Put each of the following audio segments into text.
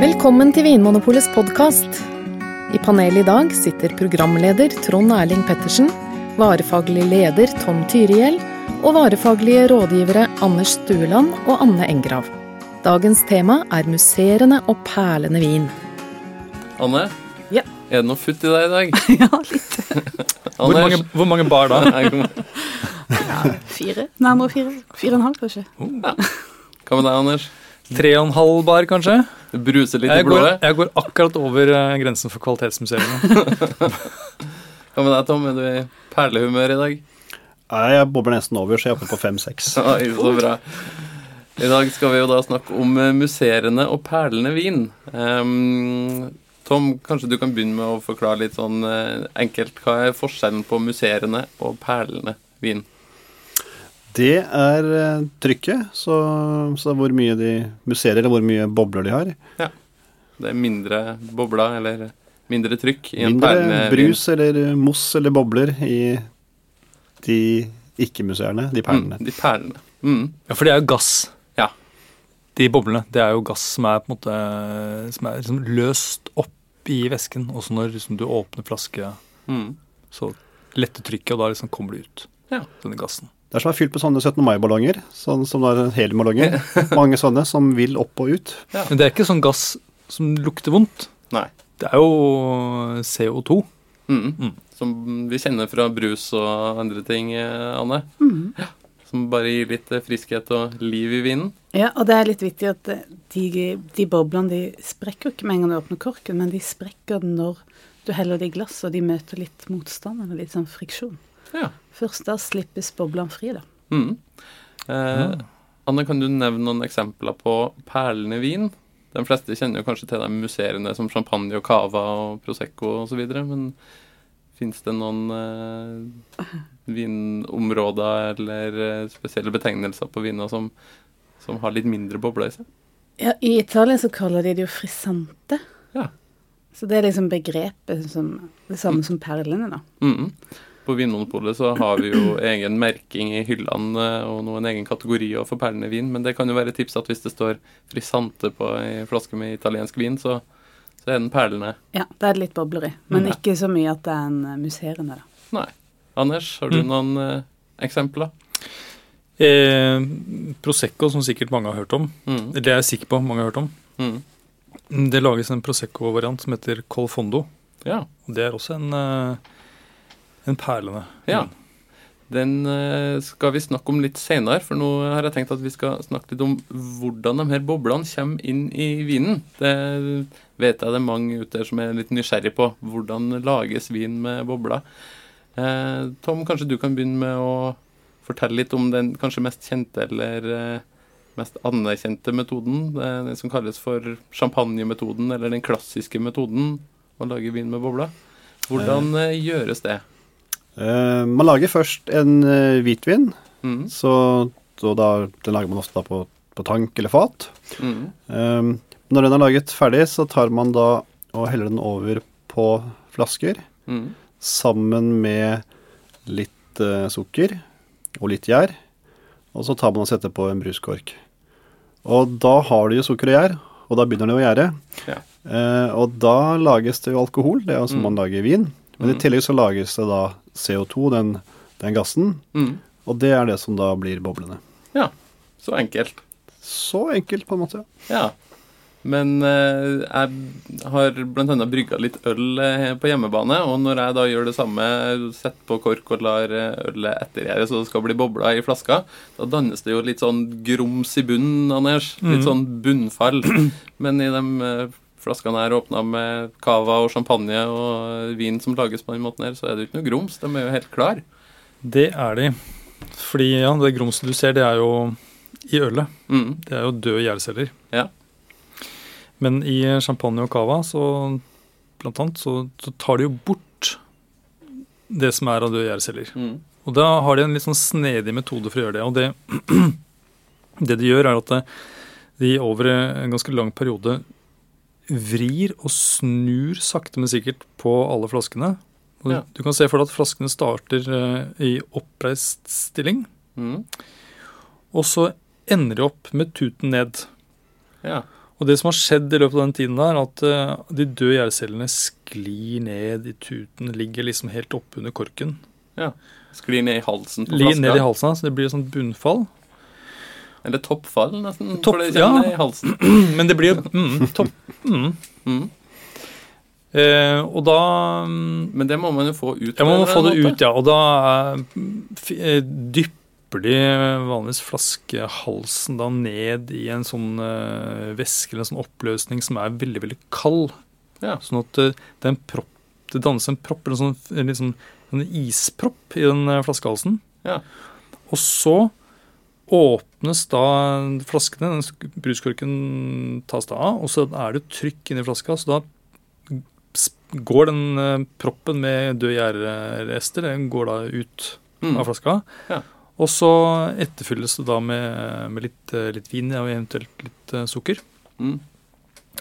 Velkommen til Vinmonopolets podkast. I panelet i dag sitter programleder Trond Erling Pettersen, varefaglig leder Tom Tyrihjell og varefaglige rådgivere Anders Stueland og Anne Engrav. Dagens tema er musserende og perlende vin. Anne, Ja. er det noe futt i deg i dag? Ja, litt. Hvor mange, hvor mange bar da? Fire? Nærmere fire. Fire og en halv, kanskje. Hva med deg, Anders? Tre og en halv bar, kanskje? Det bruser litt i blodet? går, jeg går akkurat over eh, grensen for kvalitetsmuseene. Hva med deg, Tom? Er du i perlehumør i dag? Nei, jeg bobler nesten over, så jeg er oppe på fem-seks. Så bra. I dag skal vi jo da snakke om eh, musserende og perlende vin. Um, Tom, kanskje du kan begynne med å forklare litt sånn eh, enkelt. Hva er forskjellen på musserende og perlende vin? Det er eh, trykket, så, så hvor mye de musserer, eller hvor mye bobler de har. Ja. Det er mindre bobler eller mindre trykk i en Mindre perlende brus eller moss eller bobler i de ikke-musserende, de perlene. Mm, de perlene. Mm. Ja, for det er jo gass. Ja. De boblene. Det er jo gass som er på en måte Som er liksom løst opp i væsken. Også når liksom, du åpner flaske, Mm. så letter trykket, og da liksom kommer det ut. Ja. Denne gassen. Det er som er fylt med sånne 17. mai-ballonger, sånn som det er heliumballonger. Mange sånne som vil opp og ut. Men det er ikke sånn gass som lukter vondt. Nei. Det er jo CO2. Mm. Mm. Som vi kjenner fra brus og andre ting, Anne. Mhm. Ja. Som bare gir litt eh, friskhet og liv i vinen. Ja, og det er litt vittig at eh, de, de boblene de sprekker ikke med en gang du åpner korken, men de sprekker når du heller det i glass, og de møter litt motstand, eller litt sånn friksjon. Ja. Først da slippes boblene fri, da. Mm. Eh, Anne, kan du nevne noen eksempler på perlende vin? De fleste kjenner jo kanskje til de musserende som champagne og cava og prosecco osv., men fins det noen eh, vinområder eller eh, spesielle betegnelser på viner som, som har litt mindre bobler i seg? Ja, I Italia så kaller de det jo frisante. Ja. Så det er liksom begrepet som det samme som perlene, da. Mm. På Vinmonopolet så har vi jo egen merking i hyllene eh, og nå en egen kategori også forperlende vin, men det kan jo være et tips at hvis det står frisante på ei flaske med italiensk vin, så, så er den perlende. Ja, det er litt bobler i, men Ja. ikke så mye at det er en eh, musserende, da. Nei. Anders, har du Mm. noen eh, eksempler? Eh, Prosecco, som sikkert mange har hørt om. Mm. Det er jeg sikker på mange har hørt om. Mm. Det lages en Prosecco-variant som heter Colfondo. Ja. Det er også en, eh, en perlende. Ja. Den eh, skal vi snakke om litt seinere, for nå har jeg tenkt at vi skal snakke litt om hvordan de her boblene kommer inn i vinen. Det vet jeg det er mange ute der som er litt nysgjerrig på. Hvordan lages vin med bobler? Eh, Tom, kanskje du kan begynne med å fortelle litt om den kanskje mest kjente eller eh, mest anerkjente metoden. Den som kalles for champagnemetoden, eller den klassiske metoden å lage vin med bobler. Hvordan gjøres det? Eh, man lager først en eh, hvitvin, Mm. så, så da, den lager man ofte på, på tank eller fat. Mm. Um, når den er laget ferdig, så tar man da og heller den over på flasker Mm. sammen med litt uh, sukker og litt gjær. Og så tar man og setter på en bruskork. Og da har du jo sukker og gjær, og da begynner det å gjære. Ja. Uh, og da lages det jo alkohol, det er jo som Mm. man lager vin. Men Mm. i tillegg så lages det da CO2, den, den gassen, Mm. og det er det som da blir boblene. Ja, så enkelt. Så enkelt, på en måte. Ja. Men eh, jeg har bl.a. brygga litt øl eh, på hjemmebane, og når jeg da gjør det samme, setter på kork og lar eh, ølet ettergjære så det skal bli bobler i flaska, da dannes det jo litt sånn grums i bunnen, Anders. Litt Mhm. sånn bunnfall. Men i de flaskene her åpna med cava og champagne og vin som lages på den måten her, så er det jo ikke noe grums. De er jo helt klare. Det er de. Fordi ja, det grumset du ser, det er jo i ølet. Mm. Det er jo døde gjærceller. Ja. Men i champagne og cava, så blant annet, så, så tar de jo bort det som er av døde gjærceller. Mm. Og da har de en litt sånn snedig metode for å gjøre det. Og det, det de gjør, er at de over en ganske lang periode vrir og snur sakte, men sikkert på alle flaskene. Og Ja. Du kan se for deg at flaskene starter eh, i oppreist stilling, Mm. og så ender de opp med tuten ned. Ja. Og det som har skjedd i løpet av den tiden, der, er at eh, de døde gjærcellene sklir ned i tuten, ligger liksom helt oppunder korken. Sklir ned i halsen på Ligger ned i halsen, så det blir et sånt bunnfall. Eller toppfall, nesten. Topp- for det ja. kommer ned i halsen. Men det blir jo mm, topp. Mm. Mm. Eh, og da mm, Men det må man jo få ut. Ja, man må få det ut, ja. Og da eh, eh, dypper de vanligvis flaskehalsen da ned i en sånn uh, væske eller en sånn oppløsning som er veldig, veldig kald. Ja. Sånn at det, en propp, det dannes en propp, eller en sånn, en liksom, en ispropp i den eh, flaskehalsen. Ja. Og så åpnes da flaskene, den bruskorken tas da av, og så er det trykk inni flaska, så da går den eh, proppen med døde gjærrester den går da ut Mm. av flaska. Ja. Og så etterfylles det da med, med litt, eh, litt vin og eventuelt litt eh, sukker. Mm.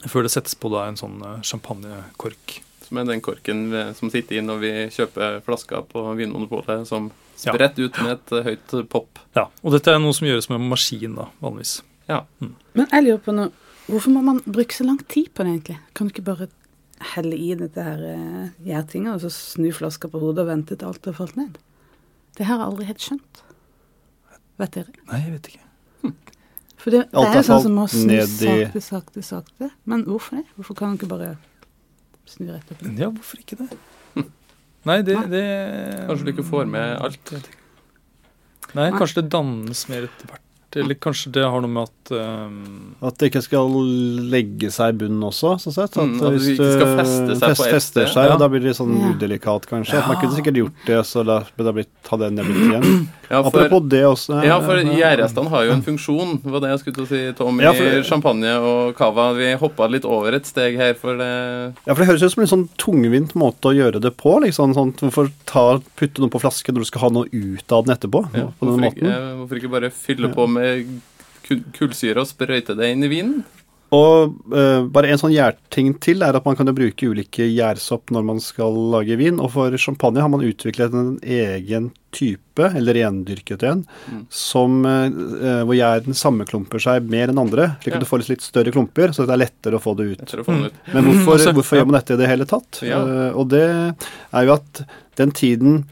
Før det settes på da en sånn champagnekork. Som er den korken som sitter i når vi kjøper flasker på Vinmonopolet, som spredt ut med et eh, høyt pop. Ja, og dette er noe som gjøres med maskin da, vanligvis. Men jeg lurer på noe. Hvorfor må man bruke så lang tid på det, egentlig? Kan du ikke bare helle i dette her uh, gjærtinga, og så snu flaska på hodet og vente til alt har falt ned? Det har jeg aldri helt skjønt. Vet dere? Nei, jeg vet ikke. For det, det er jo sånn som å snu sakte, sakte, sakte. Men hvorfor det? Hvorfor kan man ikke bare snu rett opp? Ja, hvorfor ikke det? Nei, det, det Kanskje du ikke får med alt. Nei, kanskje det dannes mer etter hvert. Eller kanskje det har noe med at um, At det ikke skal legge seg i bunnen også, sånn sett. At Mm, at hvis du feste seg på fest- fester seg, Ja. da blir det litt sånn udelikat, kanskje. At man kunne sikkert gjort det, så da, burde det har blitt, hadde det blitt igjen. Ja, for, Apropos det også. ja, for gjærrestene har jo en funksjon, var det jeg skulle til å si, Tom, Ja, i for- champagne og cava. Vi hoppa litt over et steg her, for det Ja, for det høres ut som en sånn tungvint måte å gjøre det på. liksom sånn, Hvorfor ta, putte noe på flaske når du skal ha noe ut av den etterpå? ja, på den hvorfor, måten. ikke, hvorfor ikke bare fylle på med kullsyre og sprøyte det inn i vinen? Og uh, bare en sånn gjærting til er at man kan jo bruke ulike gjærsopp når man skal lage vin. Og for champagne har man utviklet en egen type, eller rendyrket en, Mm. som, eh, eh, hvor gjæren sammenklumper seg mer enn andre. Slik Ja. at du får litt, større klumper, så det er lettere å få det ut. Få det ut. Men hvorfor, Altså, hvorfor gjør man dette i det hele tatt? Ja. Uh, og det er jo at den tiden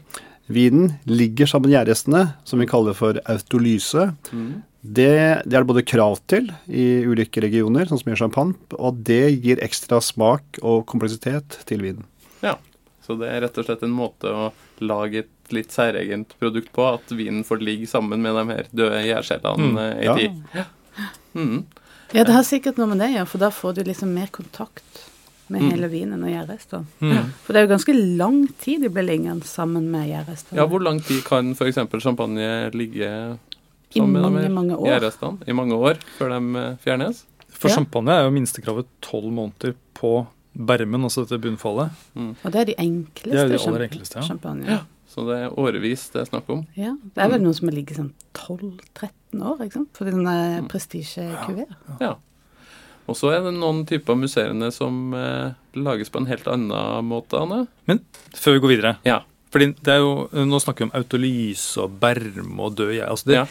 vinen ligger sammen med gjærrestene, som vi kaller for autolyse, Mm. det, det er det både krav til i ulike regioner, sånn som i champagne, og det gir ekstra smak og kompleksitet til vinen. Ja. Så det er rett og slett en måte å lage et litt særegent produkt på, at vinen får ligge sammen med de her døde gjærcellene Mm. i ei Ja. tid. Mm. Ja, det har sikkert noe med det å gjøre, for da får du liksom mer kontakt med Mm. hele vinen og gjærrestene. mm. For det er jo ganske lang tid de blir liggende sammen med gjærrestene. Ja, hvor lang tid kan f.eks. champagne ligge sammen med mange, med mange år. gjærrestene? I mange år før de eh, fjernes? For Ja. champagne er jo minstekravet tolv måneder på bermen, altså dette bunnfallet. Og det er de enkleste Det er de aller enkleste, ja. champagne. Ja. Så det er årevis det er snakk om. Ja, det er vel noen som har ligget sånn 12-13 år, ikke sant? For den Mm. prestisjekuver. Ja. Og så er det noen typer museene som eh, lages på en helt annen måte, Anne. Men Før vi går videre. Ja. Fordi det er jo, Nå snakker vi om autolyse og berm og død jeg. Altså det Ja.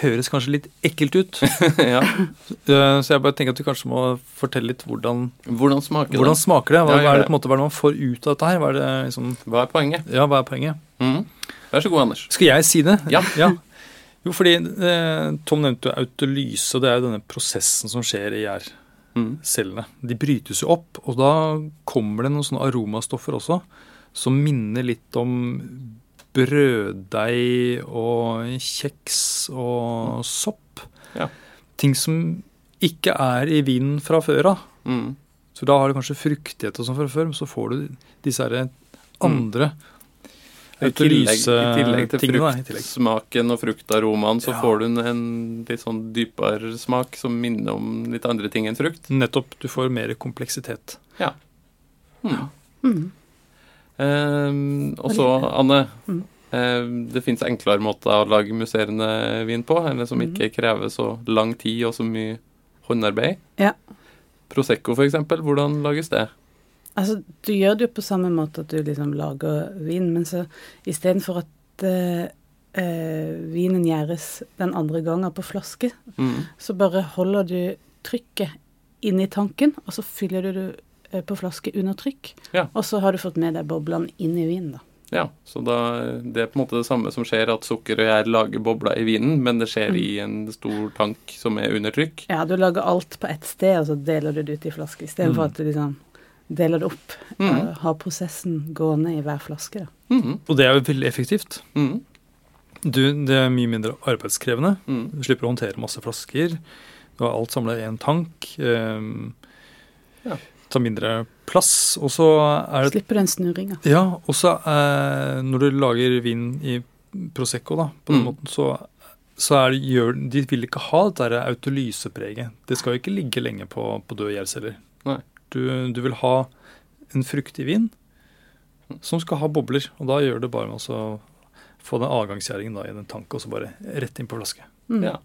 høres kanskje litt ekkelt ut. ja. Eh, Så jeg bare tenker at du kanskje må fortelle litt hvordan, Hvordan smaker hvordan det? smaker det? Hva, Ja, er det på en måte, hva er det man får ut av dette her? Hva er det liksom, Hva er poenget? ja, hva er poenget? Mm. Vær så god, Anders. Skal jeg si det? Ja. Jo, fordi eh, Tom nevnte jo autolyse, og det er jo denne prosessen som skjer i Mhm. gjærcellene. De brytes jo opp, og da kommer det noen sånne aromastoffer også, som minner litt om brøddeig og kjeks og sopp. Ja. Ting som ikke er i vinen fra før av. Mm. Så da har du kanskje fruktighet og sånn fra før, men så får du disse andre andre I tillegg, I tillegg til tillegg. fruktsmaken og fruktaromaen, så Ja. får du en, en litt sånn dypere smak som minner om litt andre ting enn frukt. Nettopp. Du får mer kompleksitet. Ja. Mm. Ehm, og så, Anne. Mm. Eh, det fins enklere måter å lage musserende vin på, eller som Mhm. ikke krever så lang tid og så mye håndarbeid. Ja. Prosecco, eksempel. Hvordan lages det? Altså, du gjør det jo på samme måte at du liksom lager vin, men så istedenfor at eh, eh, vinen gjæres den andre gangen på flaske, mm. så bare holder du trykket inni tanken, og så fyller du det eh, på flaske under trykk. Ja. Og så har du fått med deg boblene inn i vinen, da. Ja, så da, det er på en måte det samme som skjer, at sukker og gjær lager bobler i vinen, men det skjer i en stor tank som er under trykk. Ja, du lager alt på ett sted, og så deler du det ut i flaske, istedenfor Mm. at du liksom deler det opp. Mm. Uh, har prosessen gående i hver flaske, da. Mhm, Og det er jo veldig effektivt. Mm. Du, det er mye mindre arbeidskrevende. mhm. Du slipper å håndtere masse flasker. Du har alt samla i en tank. Um, Ja. Tar mindre plass. Og så er det Slipper den snurringa. Ja, og så uh, når du lager vin i Prosecco, da, på den Mm. måten, så, så er det, gjør, de vil ikke ha det der autolysepreget. Det skal jo ikke ligge lenge på, på døde gjærceller. Du, du vil ha en fruktig vin som skal ha bobler, og da gjør det bare med å få den avgangsgjæringen i den tanken, og så bare rett inn på flaske. Mm. Ja.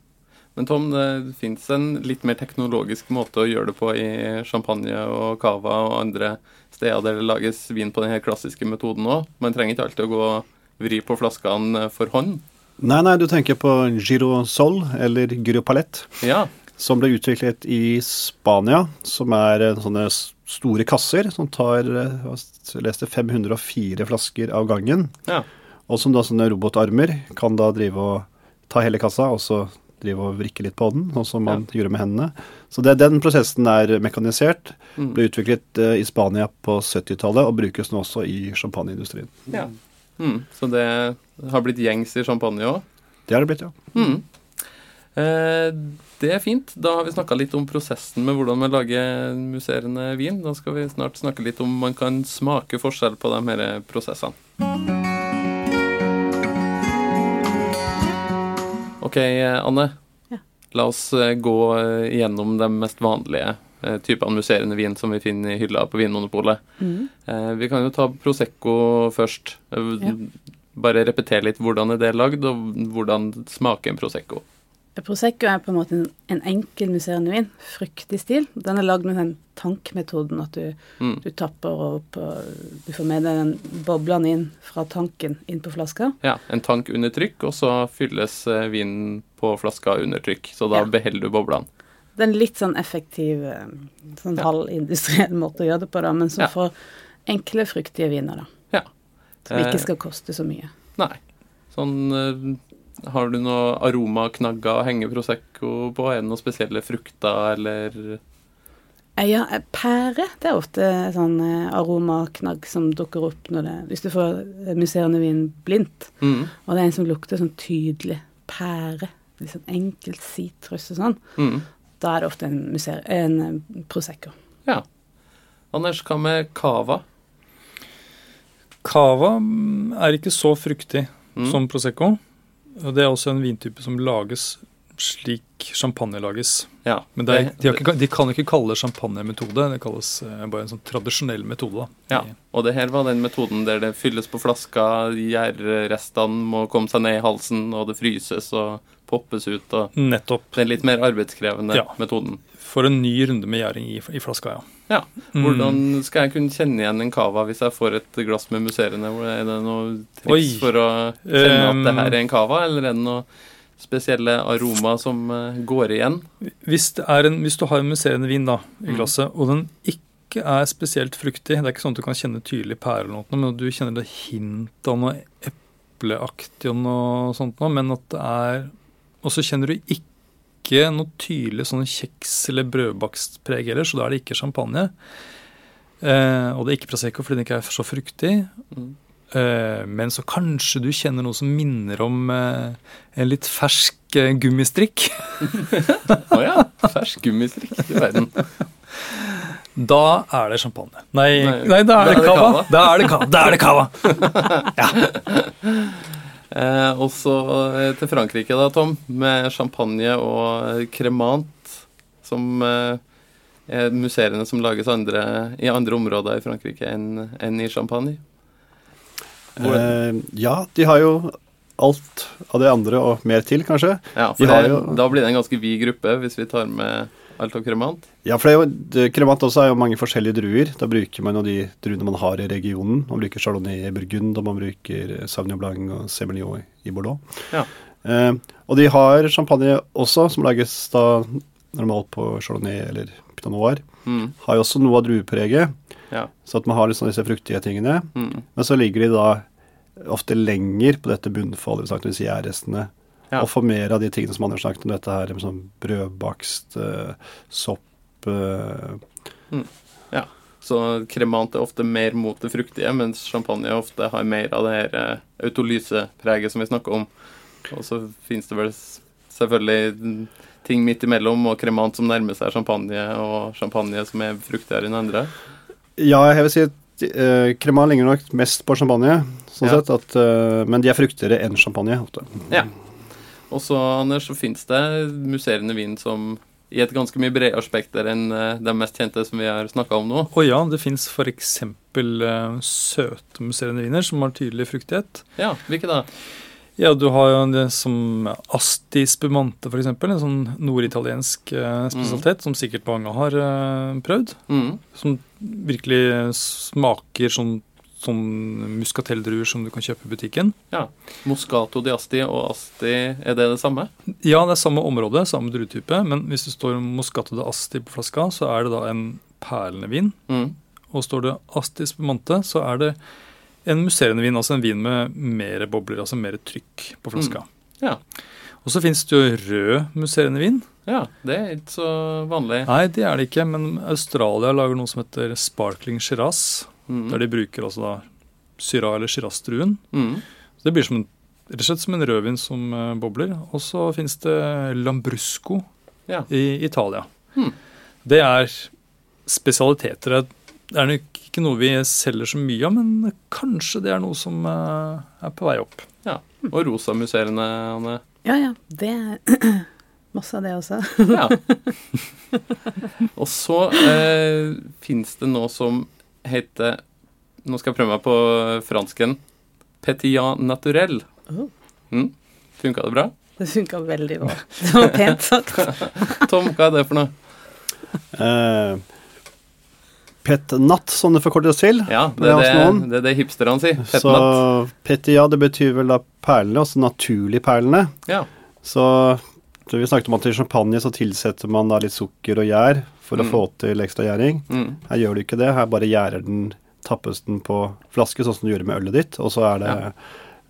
Men Tom, det fins en litt mer teknologisk måte å gjøre det på i champagne og cava og andre steder der det lages vin på den helt klassiske metoden òg. Man trenger ikke alltid å gå og vri på flaskene for hånd. Nei, nei, du tenker på Giro Sol, eller Giro Palett. Ja. Som ble utviklet i Spania, som er eh, sånne store kasser som tar eh, jeg leste 504 flasker av gangen. Ja. Og som da sånne robotarmer kan da drive og ta hele kassa, og så drive og vrikke litt på den, sånn som man gjorde med hendene. Så det, den prosessen er mekanisert, Mm. ble utviklet eh, i Spania på 70-tallet og brukes nå også i champagneindustrien. ja. Mm. Så det har blitt gjengs i champagne òg. Det har det blitt, ja. Mm. Eh, det er fint. Da har vi snakka litt om prosessen med hvordan man lager musserende vin. Da skal vi snart snakke litt om man kan smake forskjell på de her prosessene. Ok, Anne. Ja. La oss eh, gå eh, gjennom de mest vanlige typene musserende vin som vi finner i hylla på Vinmonopolet. Mm. Vi kan jo ta Prosecco først. Ja. Bare repetere litt hvordan er det lagd, og hvordan smaker en Prosecco. Prosecco er på en måte en, en enkel musserende vin. Fruktig stil. Den er lagd med den tankmetoden at du, Mm. du tapper og Du får med deg den boblene inn fra tanken inn på flaska. Ja, En tank under trykk, og så fylles eh, vinen på flaska under trykk. Så da Ja. beholder du boblene. Det er en litt sånn effektiv, eh, sånn Ja. halvindustriell måte å gjøre det på, da, men som Ja. får enkle, fruktige viner, da. Ja. Som Eh, ikke skal koste så mye. Nei. Sånn eh, Har du noe aromaknagger å henge Prosecco på? Er det noen spesielle frukter, eller Eh, Ja, eh, pære det er ofte sånn eh, aromaknagg som dukker opp når det, hvis du får musserende vin blindt. mm. Og det er en som lukter sånn tydelig pære. Litt sånn enkelt sitrus og sånn. Mm. Da er det ofte en, museer, en prosecco. Ja. Anders, hva med cava? Cava mm, er ikke så fruktig Mm. som Prosecco. Og det er også en vintype som lages slik champagne lages. Ja. Men er, de, ikke, de kan ikke kalle det champagnemetode, det kalles eh, bare en sånn tradisjonell metode. da. Ja, og det her var den metoden der det fylles på flaska, gjærrestene må komme seg ned i halsen, og det fryses og poppes ut. og Nettopp. Den litt mer arbeidskrevende Ja. metoden. For en ny runde med gjæring i, i flaska, ja. Ja. Mm. Hvordan skal jeg kunne kjenne igjen en cava hvis jeg får et glass med musserende? Er det noe triks Oi. for å kjenne at det her er en cava, eller er det noe spesielle aroma som eh, går igjen? Hvis, en, hvis du har en musserende vin da, i Mm. glasset, og den ikke er spesielt fruktig Det er ikke sånn at du kan kjenne tydelig pære, eller noe, men du kjenner det hint av noe epleaktig og noe sånt men at det er Og så kjenner du ikke noe tydelig sånn kjeks- eller brødbakstpreg heller, så da er det ikke champagne. Eh, og det er ikke Prosecco fordi den ikke er så fruktig. Mm. Eh, men så kanskje du kjenner noe som minner om eh, en litt fersk eh, gummistrikk. Å ja. Fersk gummistrikk i verden. Da er det champagne. Nei, Nei, nei, da er det cava. Da er det cava. Da er det cava. Eh, og så eh, til Frankrike, da, Tom, med champagne og cremant, kremant, som eh, er museene som lages andre, i andre områder i Frankrike enn enn i Champagne. Eh, ja, de har jo alt av det andre og mer til, kanskje. Ja, de for har det, jo- Da blir det en ganske vid gruppe hvis vi tar med alt av kremant. Ja, for det kremant også er jo mange forskjellige druer. Da bruker man jo de druene man har i regionen. Man bruker chardonnay i Burgund, og man bruker sauvignon blanc og semillon i Bordeaux. Ja. Eh, og de har champagne også, som lages da holdt på chardonnay eller pinot noir, Mm. har jo også noe av druepreget. Ja. Så at man har liksom disse fruktige tingene. Mm. Men så ligger de da ofte lenger på dette bunnfallet, vi snakket om disse gjærrestene. Ja. Og få mer av de tingene som Anders snakket om, dette her med sånn brødbakst, eh, sopp Ja. Så kremant er ofte mer mot det fruktige, mens champagne ofte har mer av det her eh, autolysepreget som vi snakker om. Og så finnes det vel selvfølgelig mm, ting midt imellom, og kremant som nærmer seg champagne, og champagne som er fruktigere enn andre. Ja, jeg vil si at uh, kremant ligner nok mest på champagne, sånn Ja. sett, at, uh, men de er fruktigere enn champagne. ofte. Ja. Og så, Anders, så finnes det musserende vin som i et ganske mye bredere spekter enn eh, de mest kjente som vi har snakka om nå. Og ja, det fins f.eks. Uh, søte musserende viner som har tydelig fruktighet. Ja, hvilke da? Ja, du har jo det som Asti spumante, f.eks. En sånn norditaliensk eh, spesialitet som sikkert mange har eh, prøvd. Mm. Som virkelig smaker sånn, sånn muskateldruer som du kan kjøpe i butikken. Ja, Moscato di Asti og Asti, er det det samme? Ja, det er samme område, samme druetype, men hvis det står Moscato di Asti på flaska, så er det da en perlende vin. Mm. Og står det Asti spumante, så er det en musserende vin, altså en vin med mer bobler, altså mer trykk på flaska. Ja. Og så finnes det jo rød musserende vin. ja, det er ikke så vanlig. Nei, det er det ikke, men Australia lager noe som heter sparkling shiraz, Mm. der de bruker altså da syra eller shiraz-druen. Mm. Så det blir som en, rett og slett som en rødvin som uh, bobler. Og så finnes det lambrusco Ja. i Italia. Mm. Det er spesialiteter. Det er nok ikke noe vi selger så mye av, men kanskje det er noe som uh, er på vei opp. Ja, Og rosa musserende, Anne. Ja, ja. Det er masse av det også. Ja. Og så eh, fins det noe som heter Nå skal jeg prøve meg på fransken. Petillon naturel. Oh. Mm. Funka det bra? Det funka veldig bra. Det var pent sagt. Tom, hva er det for noe? Uh, pet nat, som det forkortes til. Ja, Det det er det, det, er det hipsterne sier. Så Petnat. petia, det betyr vel da perlene, altså naturlig perlene. Ja. Så så vi snakket om at i champagne så tilsetter man da litt sukker og gjær for å Mm. få til ekstra gjæring. Mm. Her gjør du ikke det. Her bare gjærer den, tappes den på flaske, sånn som du gjør med ølet ditt. Og så er det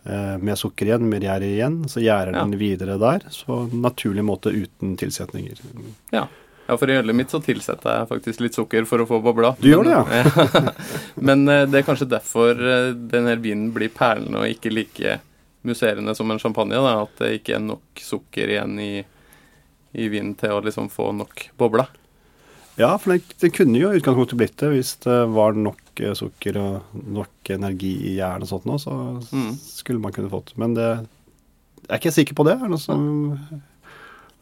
eh, med sukker igjen, med gjær igjen. Så gjærer Ja. den videre der. Så naturlig måte uten tilsetninger. Ja, for i ølet mitt så tilsetter jeg faktisk litt sukker for å få bobla. Du gjør det, ja? Men eh, det er kanskje derfor eh, denne vinen blir perlende og ikke like musserende som en champagne. Da, at det ikke er nok sukker igjen i, i vinen til å liksom få nok bobler. Ja, for det, det kunne jo i utgangspunktet blitt det hvis det var nok eh, sukker og nok energi i hjernen og sånt nå, så Mm. skulle man kunne fått. Men det jeg er ikke sikker på det. Er det noen som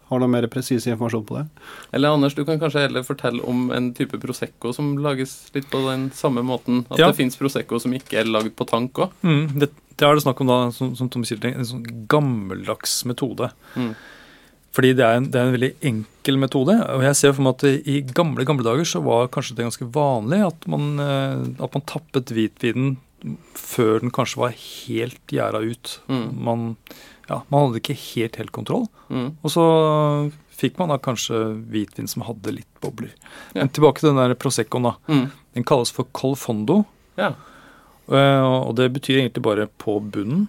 har noe mer presis informasjon på det? Eller Anders, du kan kanskje heller fortelle om en type Prosecco som lages litt på den samme måten. At Ja. det fins Prosecco som ikke er lagd på tank òg. Mm, det, det er det snakk om da, som, som Tom sier, en sånn gammeldags metode. Mm. Fordi det er, en, det er en veldig enkel metode. Og jeg ser for meg at i gamle gamle dager så var kanskje det ganske vanlig at man, eh, at man tappet hvitvinen før den kanskje var helt gjæra ut. Mm. Man, ja, man hadde ikke helt helt kontroll. Mm. Og så fikk man da kanskje hvitvin som hadde litt bobler. Ja. Men tilbake til den der Proseccoen. da. Mm. Den kalles for colfondo. Ja. eh, Og det betyr egentlig bare på bunnen.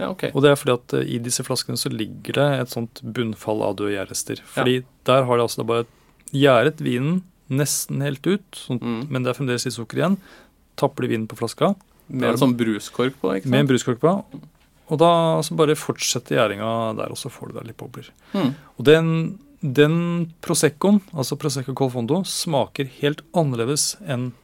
Ja, okay. Og det er fordi at eh, i disse flaskene så ligger det et sånt bunnfall av døde gjærrester. Fordi der har de altså bare gjæret vinen nesten helt ut, sånt, Mm. men det er fremdeles litt sukker igjen. Tapper de vinen på flaska Med en sånn bruskork på, ikke sant? med en bruskork på. Og da så bare fortsetter gjæringa der, og så får du deg litt bobler. Mm. Og den, den Proseccoen, altså Prosecco Colfondo, smaker helt annerledes enn Ja.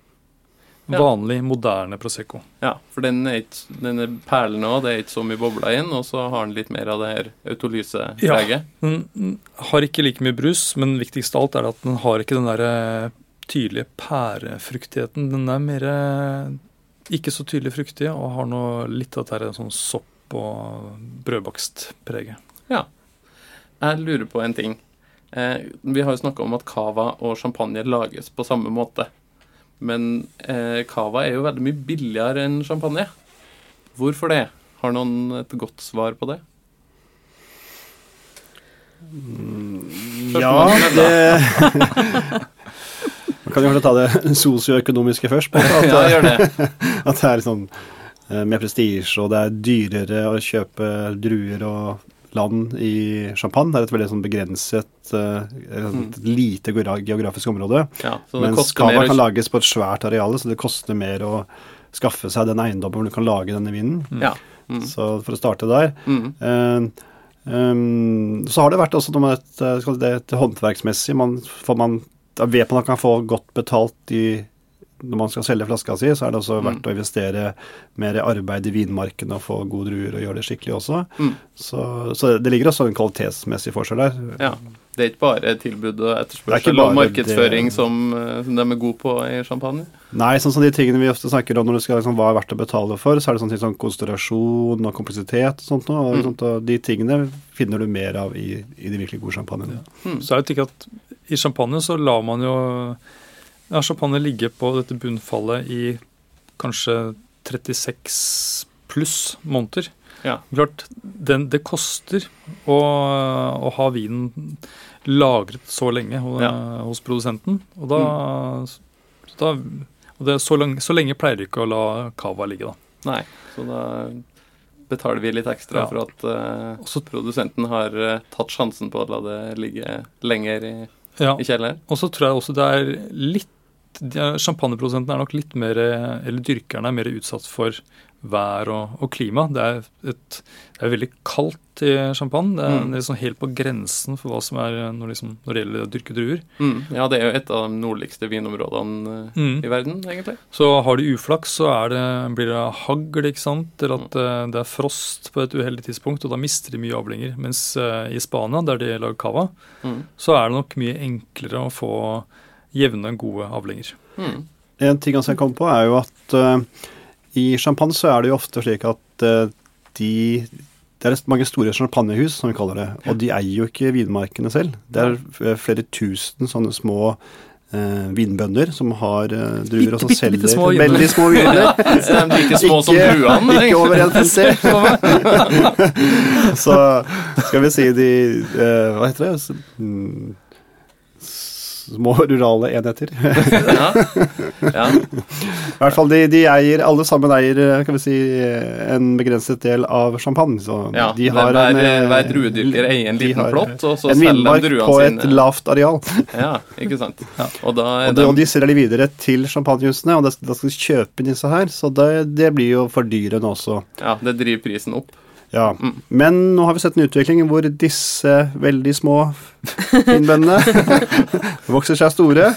Vanlig, moderne Prosecco. Ja, for den er ikke, denne perlen òg, det er ikke så mye bobler inn, og så har den litt mer av det her autolysepreget. Ja, den har ikke like mye brus, men viktigst av alt er at den har ikke den der eh, tydelige pærefruktigheten. Den er mer eh, ikke så tydelig fruktig og har noe litt av det der sånn sopp- og brødbakstpreget. Jeg lurer på en ting. Eh, vi har jo snakka om at cava og champagne lages på samme måte. Men eh, cava er jo veldig mye billigere enn champagne. Hvorfor det? Har noen et godt svar på det? Ja, det Man kan jo kanskje ta det sosioøkonomiske først. på At, Ja, gjør det. at det er sånn eh, mer prestisje, og det er dyrere å kjøpe druer og land i Champagne. Det er et veldig sånn begrenset, eh, et lite geografisk område. Ja, så det Mens cava kan lages på et svært areal, så det koster mer å skaffe seg den eiendommen hvor du kan lage denne vinen. Ja. Mm. Så for å starte der. Mm. Uh, um, så har det vært også noe med et, eh, det, et håndverksmessig. Man, får man, vet man at man kan få godt betalt i når man skal selge flaska si, så er det også Mm. verdt å investere mer i arbeid i vinmarken og få gode druer og gjøre det skikkelig også. Mm. Så, så det ligger også en kvalitetsmessig forskjell der. Ja. Det er ikke bare tilbud og er etterspørsel og markedsføring det. som, eh, som de er gode på i champagne. Nei, sånn som de tingene vi ofte snakker om når det skal liksom, hva er verdt å betale for, så er det sånn ting som konsentrasjon og kompleksitet og sånt noe. Og, Mm. sånt, og de tingene finner du mer av i, i de virkelig gode champagnene. Så er det ikke at i champagne så lar man jo ja, champagne ligger på dette bunnfallet i kanskje 36 pluss måneder. Ja. Klart, den, det koster å, å ha vinen lagret så lenge hos, Ja. Mm. hos produsenten. Og da, da og det, så, lang, så lenge pleier du ikke å la cava ligge, da. Nei, så da betaler vi litt ekstra Ja. for at uh, Også- produsenten har uh, tatt sjansen på å la det ligge lenger i, Ja. i kjelleren. Og så tror jeg også det er litt Champagneprodusentene er nok litt mer Eller dyrkerne er mer utsatt for vær og, og klima. Det er, et, det er veldig kaldt i champagne. Det er Mm. liksom helt på grensen for hva som er når, liksom, når det gjelder å dyrke druer. Mm. Ja, det er jo et av de nordligste vinområdene eh, Mm. i verden, egentlig. Så har de uflaks, så er det, blir det hagl, ikke sant. Eller at eh, det er frost på et uheldig tidspunkt, og da mister de mye avlinger. Mens eh, i Spania, der de lager cava, Mm. så er det nok mye enklere å få jevne, gode avlinger. Mm. En ting også jeg kom på, er jo at uh, i champagne så er det jo ofte slik at uh, de det er mange store champagnehus, som vi kaller det, og de eier jo ikke vinmarkene selv. Det er flere tusen sånne små eh, vinbønder som har eh, druer, og som Bitte, selger bitte små veldig små viner. Er de like små som Ikke- druene? Ikke over 1,50. Så skal vi si de eh, Hva heter det? Små rurale enheter. Ja. ja. I hvert fall de, de eier, alle sammen eier eh, kan vi si, eh, en begrenset del av champagne. Så ja. de har hver, en, eh, hver druedyrker eier en liten plott, og så selger de en sine. villmark de på druene et lavt areal. Ja, ikke sant. Og da Og de, og de de selger de videre til champagnehusene, og da skal de kjøpe disse her. Så det, det blir jo for dyrene også. Ja, det driver prisen opp. Ja. Mm. Men nå har vi sett en utvikling hvor disse veldig små innbøndene vokser seg store.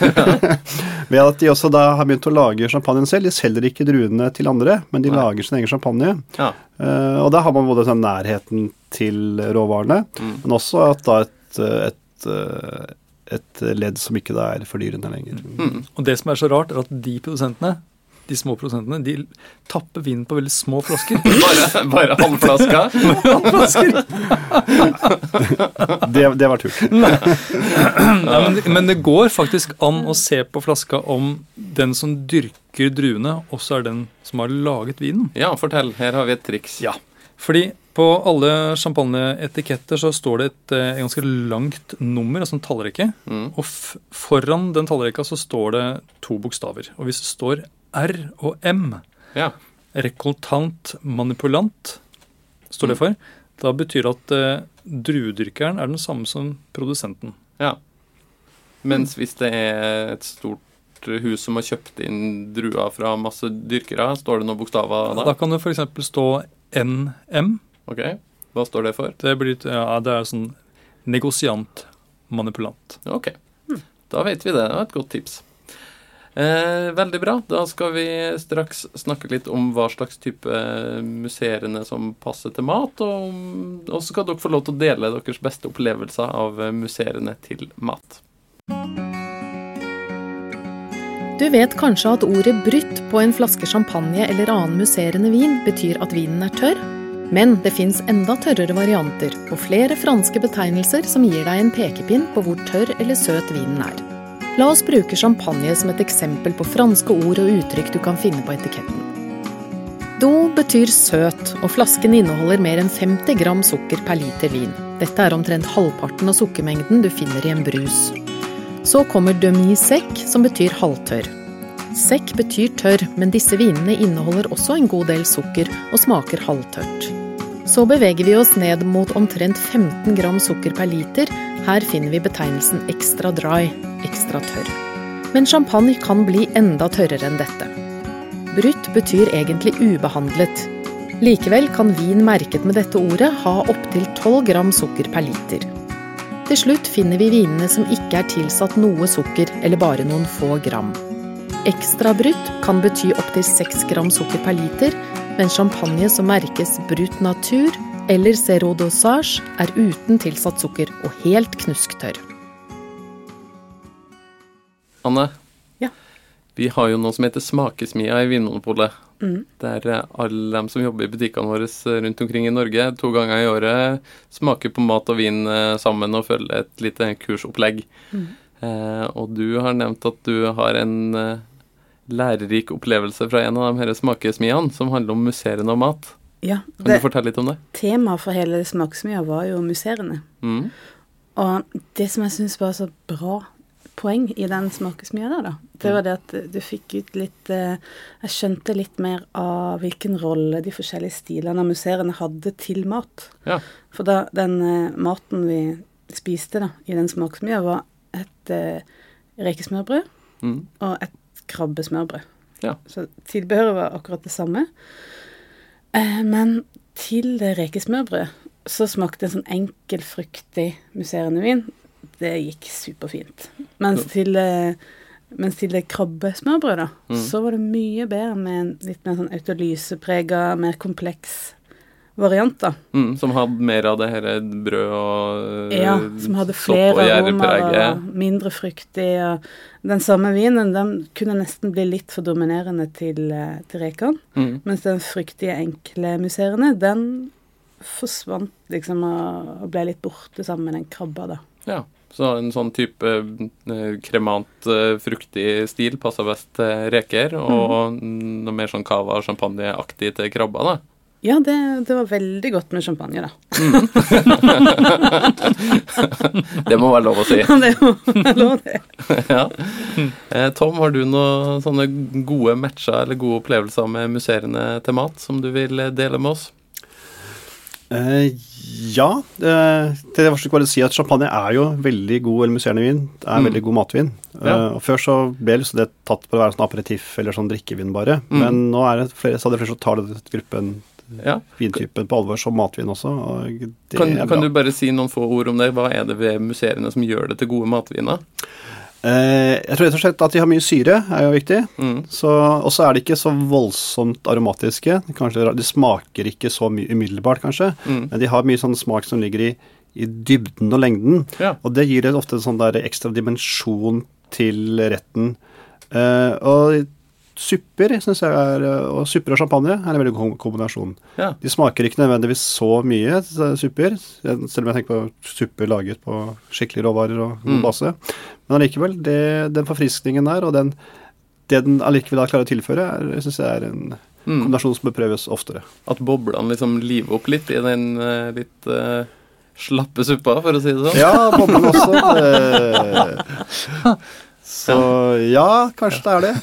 Ved at de også da har begynt å lage champagnen selv. De selger ikke druene til andre, men de Nei. lager sin egen champagne. Ja. Uh, og da har man både sånn nærheten til råvarene, Mm. men også at da et, et, et, et ledd som ikke er fordyrende lenger. Mm. Og det som er så rart, er at de produsentene, de små prosentene de tapper vinen på veldig små flasker. Bare, bare halvflaska. Det, det var tull. Men, men det går faktisk an å se på flaska om den som dyrker druene, også er den som har laget vinen. Ja, fortell. Her har vi et triks. Ja. Fordi på alle champagneetiketter så står det et et ganske langt nummer, altså en tallrekke. Mm. Og f foran den tallrekka så står det to bokstaver. Og hvis det står R og M, Ja. rekoltant manipulant, står det for, da betyr det at eh, druedyrkeren er den samme som produsenten. ja. Mens hvis det er et stort hus som har kjøpt inn druer fra masse dyrkere, står det noen bokstaver da? Da kan det f.eks. stå NM. Ok, Hva står det for? Det, blir, ja, det er sånn negosiant manipulant. Ok, da vet vi det. Det var et godt tips. Eh, veldig bra. Da skal vi straks snakke litt om hva slags type museene som passer til mat. Og så skal dere få lov til å dele deres beste opplevelser av museene til mat. Du vet kanskje at ordet 'brytt' på en flaske champagne eller annen musserende vin betyr at vinen er tørr? Men det fins enda tørrere varianter, og flere franske betegnelser som gir deg en pekepinn på hvor tørr eller søt vinen er. La oss bruke champagne som et eksempel på franske ord og uttrykk du kan finne på etiketten. Do betyr søt, og flasken inneholder mer enn 50 gram sukker per liter vin. Dette er omtrent halvparten av sukkermengden du finner i en brus. Så kommer demi-sec, som betyr halvtørr. Sekk betyr tørr, men disse vinene inneholder også en god del sukker og smaker halvtørt. Så beveger vi oss ned mot omtrent 15 gram sukker per liter. Her finner vi betegnelsen extra dry, ekstra tørr. Men champagne kan bli enda tørrere enn dette. Brutt betyr egentlig ubehandlet. Likevel kan vin merket med dette ordet ha opptil 12 gram sukker per liter. Til slutt finner vi vinene som ikke er tilsatt noe sukker eller bare noen få gram. Ekstra brutt kan bety opptil 6 gram sukker per liter, men champagne som merkes brutt Natur eller Zero Dosage er uten tilsatt sukker og helt knusktørr. Anne, Ja. vi har jo noe som heter Smakesmia i Vinmonopolet. Mm. Der eh, alle dem som jobber i butikkene våre eh, rundt omkring i Norge, to ganger i året smaker på mat og vin eh, sammen og følger et lite kursopplegg. Mm. Eh, og du har nevnt at du har en lærerik opplevelse fra en av de her smakesmiene som handler om musserende og mat. Ja, Kan det, du fortelle litt om det? Temaet for hele Smaksmia var jo museene. Mm. Og det som jeg syns var så bra poeng i den smakesmia der, da, det var det at du fikk ut litt eh, Jeg skjønte litt mer av hvilken rolle de forskjellige stilene av museene hadde til mat. Ja. For da den eh, maten vi spiste da, i den smakesmia, var et eh, rekesmørbrød Mm. og et krabbesmørbrød. Ja. Så tilbehøret var akkurat det samme. Eh, men til det rekesmørbrødet så smakte en sånn enkel, fruktig musserende vin. Det gikk superfint. Mens til, eh, mens til det krabbesmørbrødet, da, Mm. så var det mye bedre med en litt mer sånn autolyseprega, mer kompleks variant, da. Mm, som hadde mer av det her brød og eh, Ja, som hadde flere aromaer og mindre fruktig. Den samme vinen den kunne nesten bli litt for dominerende til, eh, til rekene. Mm. Mens den fruktige, enkle musserende, den forsvant liksom og, ble litt borte sammen med den krabba, da. Ja, så en sånn type eh, kremant, eh, fruktig stil passer best til reker, og mm. noe mer sånn cava og champagneaktig til krabba, da. Ja, det, det var veldig godt med champagne, da. Det må være lov å si. det må være lov, det. ja. Eh, Tom, har du noen sånne gode matcher eller gode opplevelser med museene til mat som du vil eh, dele med oss? Eh, ja. Eh, til det første jeg å si at champagne er jo veldig god eller musserende vin. Det er Mm. veldig god matvin. Ja. Eh, og Før så ble liksom det tatt på å være sånn aperitiff eller sånn drikkevin bare. Mm. Men nå er det flere, stadig flere som tar det gruppen Ja. vintypen på alvor som matvin også. Og Kan, kan du bare si noen få ord om det? Hva er det ved museene som gjør det til gode matviner? Eh, jeg tror rett og slett at de har mye syre, er jo viktig. Mm. Og så er de ikke så voldsomt aromatiske. Kanskje, de smaker ikke så mye umiddelbart, kanskje. Mm. Men de har mye sånn smak som ligger i, i dybden og lengden. Ja. Og det gir det ofte en sånn der ekstra dimensjon til retten. Eh, og supper synes jeg er, og supper og champagne er en veldig god kombinasjon. ja. De smaker ikke nødvendigvis så mye, eh, supper, selv om jeg tenker på supper laget på skikkelige råvarer og god Mm. base. Men allikevel, det, den forfriskningen der, og den, det den allikevel da klarer å tilføre, er- synes jeg er en Mm. kombinasjon som bør prøves oftere. At boblene liksom liver opp litt i den eh, litt uh slappe suppa, for å si det sånn. Ja, boblene også. eh, Så ja, kanskje det er det.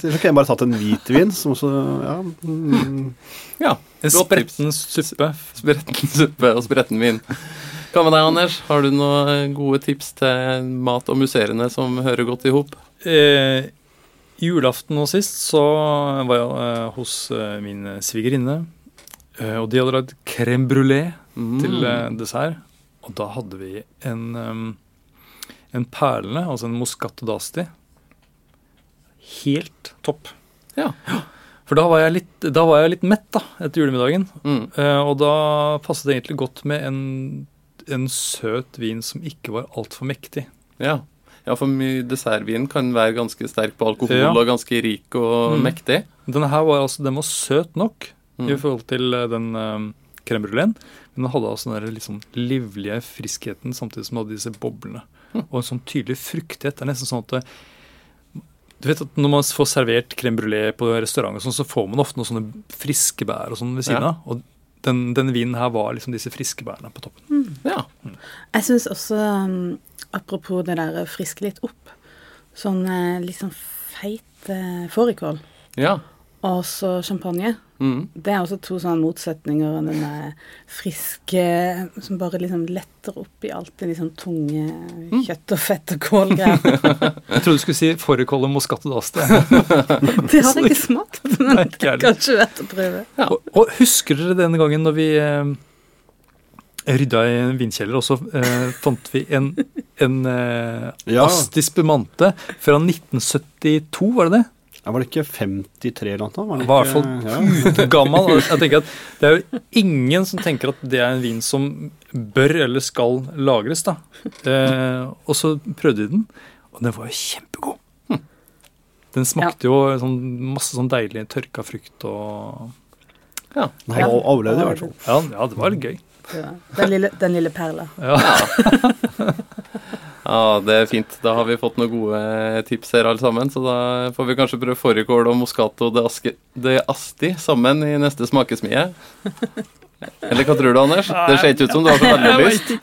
så kunne jeg bare tatt en hvitvin som også Ja. Mm, Ja, En spretten suppe. Spretten suppe og spretten vin. Hva med deg, Anders? Har du noen gode tips til mat og musserende som hører godt i hop? Eh, julaften og sist så var jeg eh, hos eh, min svigerinne. Eh, og de hadde lagd crème brulé Mm. til eh, dessert. Og da hadde vi en, em, en perle, altså en moscato d'asti. Helt topp. Ja. For da var jeg litt, da var jeg litt mett da, etter julemiddagen. Mm. Eh, og da passet det egentlig godt med en, en søt vin som ikke var altfor mektig. Ja. ja, for dessertvin kan være ganske sterk på alkohol Ja. og ganske rik og Mm. mektig. Denne her var altså, den var søt nok Mm. i forhold til eh, den um, crème bruléen, men den hadde altså den der sånn livlige friskheten samtidig som den hadde disse boblene. Mm. Og en sånn tydelig fruktighet. Det er nesten sånn at Du vet at Når man får servert crème brulé på restaurant, og sånn, så får man ofte noen sånne friske bær og sånn ved siden Ja. av. Og den, den vinen her var liksom disse friske bærene på toppen. Ja. Jeg syns også, um, apropos det der å friske litt opp, sånn eh, litt sånn feit eh, fårikål ja. Og så champagne. Mm. Det er også to sånne motsetninger av den der friske som bare liksom letter opp i alt det liksom tunge kjøtt og fett og kålgreier. Jeg trodde du skulle si fårikål og moscato d'Asti. Det har jeg ikke smakt, men Nei, ikke kanskje verdt å prøve. Og, og husker dere denne gangen når vi eh, rydda i en vinkjeller, og så eh, fant vi en, en eh, Ja. Asti Bemante fra 1972, var det det? Ja, var det ikke 53 eller noe? Var det var i hvert fall ja. gammel. Jeg tenker at Det er jo ingen som tenker at det er en vin som bør eller skal lagres. da. Eh, og så prøvde vi den, og den var jo kjempegod. Den smakte jo sånn, masse sånn deilig tørka frukt og ja. Nei, Han overlevde i hvert fall. Ja, ja det var litt gøy. Ja, Den lille, den lille perla. Ja. Ja, det er fint. Da har vi fått noen gode tips her alle sammen. Så da får vi kanskje prøve fårikål og moscato de, Aske, de Asti sammen i neste smakesmie. Eller hva tror du, Anders? Det ser ikke ut som du har så veldig lyst.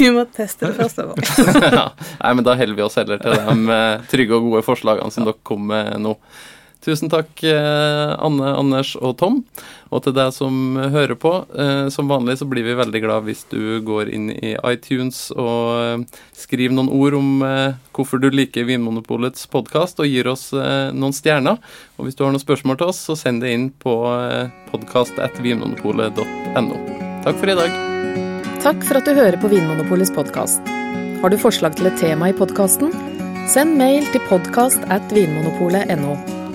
Vi må teste det først. av alt. ja. Nei, men da holder vi oss heller til de eh, trygge og gode forslagene som dere kom med nå. Tusen takk, eh, Anne, Anders og Tom. Og til deg som hører på. eh, Som vanlig så blir vi veldig glad hvis du går inn i iTunes og eh, skriver noen ord om hvorfor du liker Vinmonopolets podkast, og gir oss noen stjerner. Og hvis du har noen spørsmål til oss, så send det inn på podkast.vinmonopolet.no. Takk for i dag. Takk for at du hører på Vinmonopolets podkast. Har du forslag til et tema i podkasten? Send mail til podkast at vinmonopolet.no.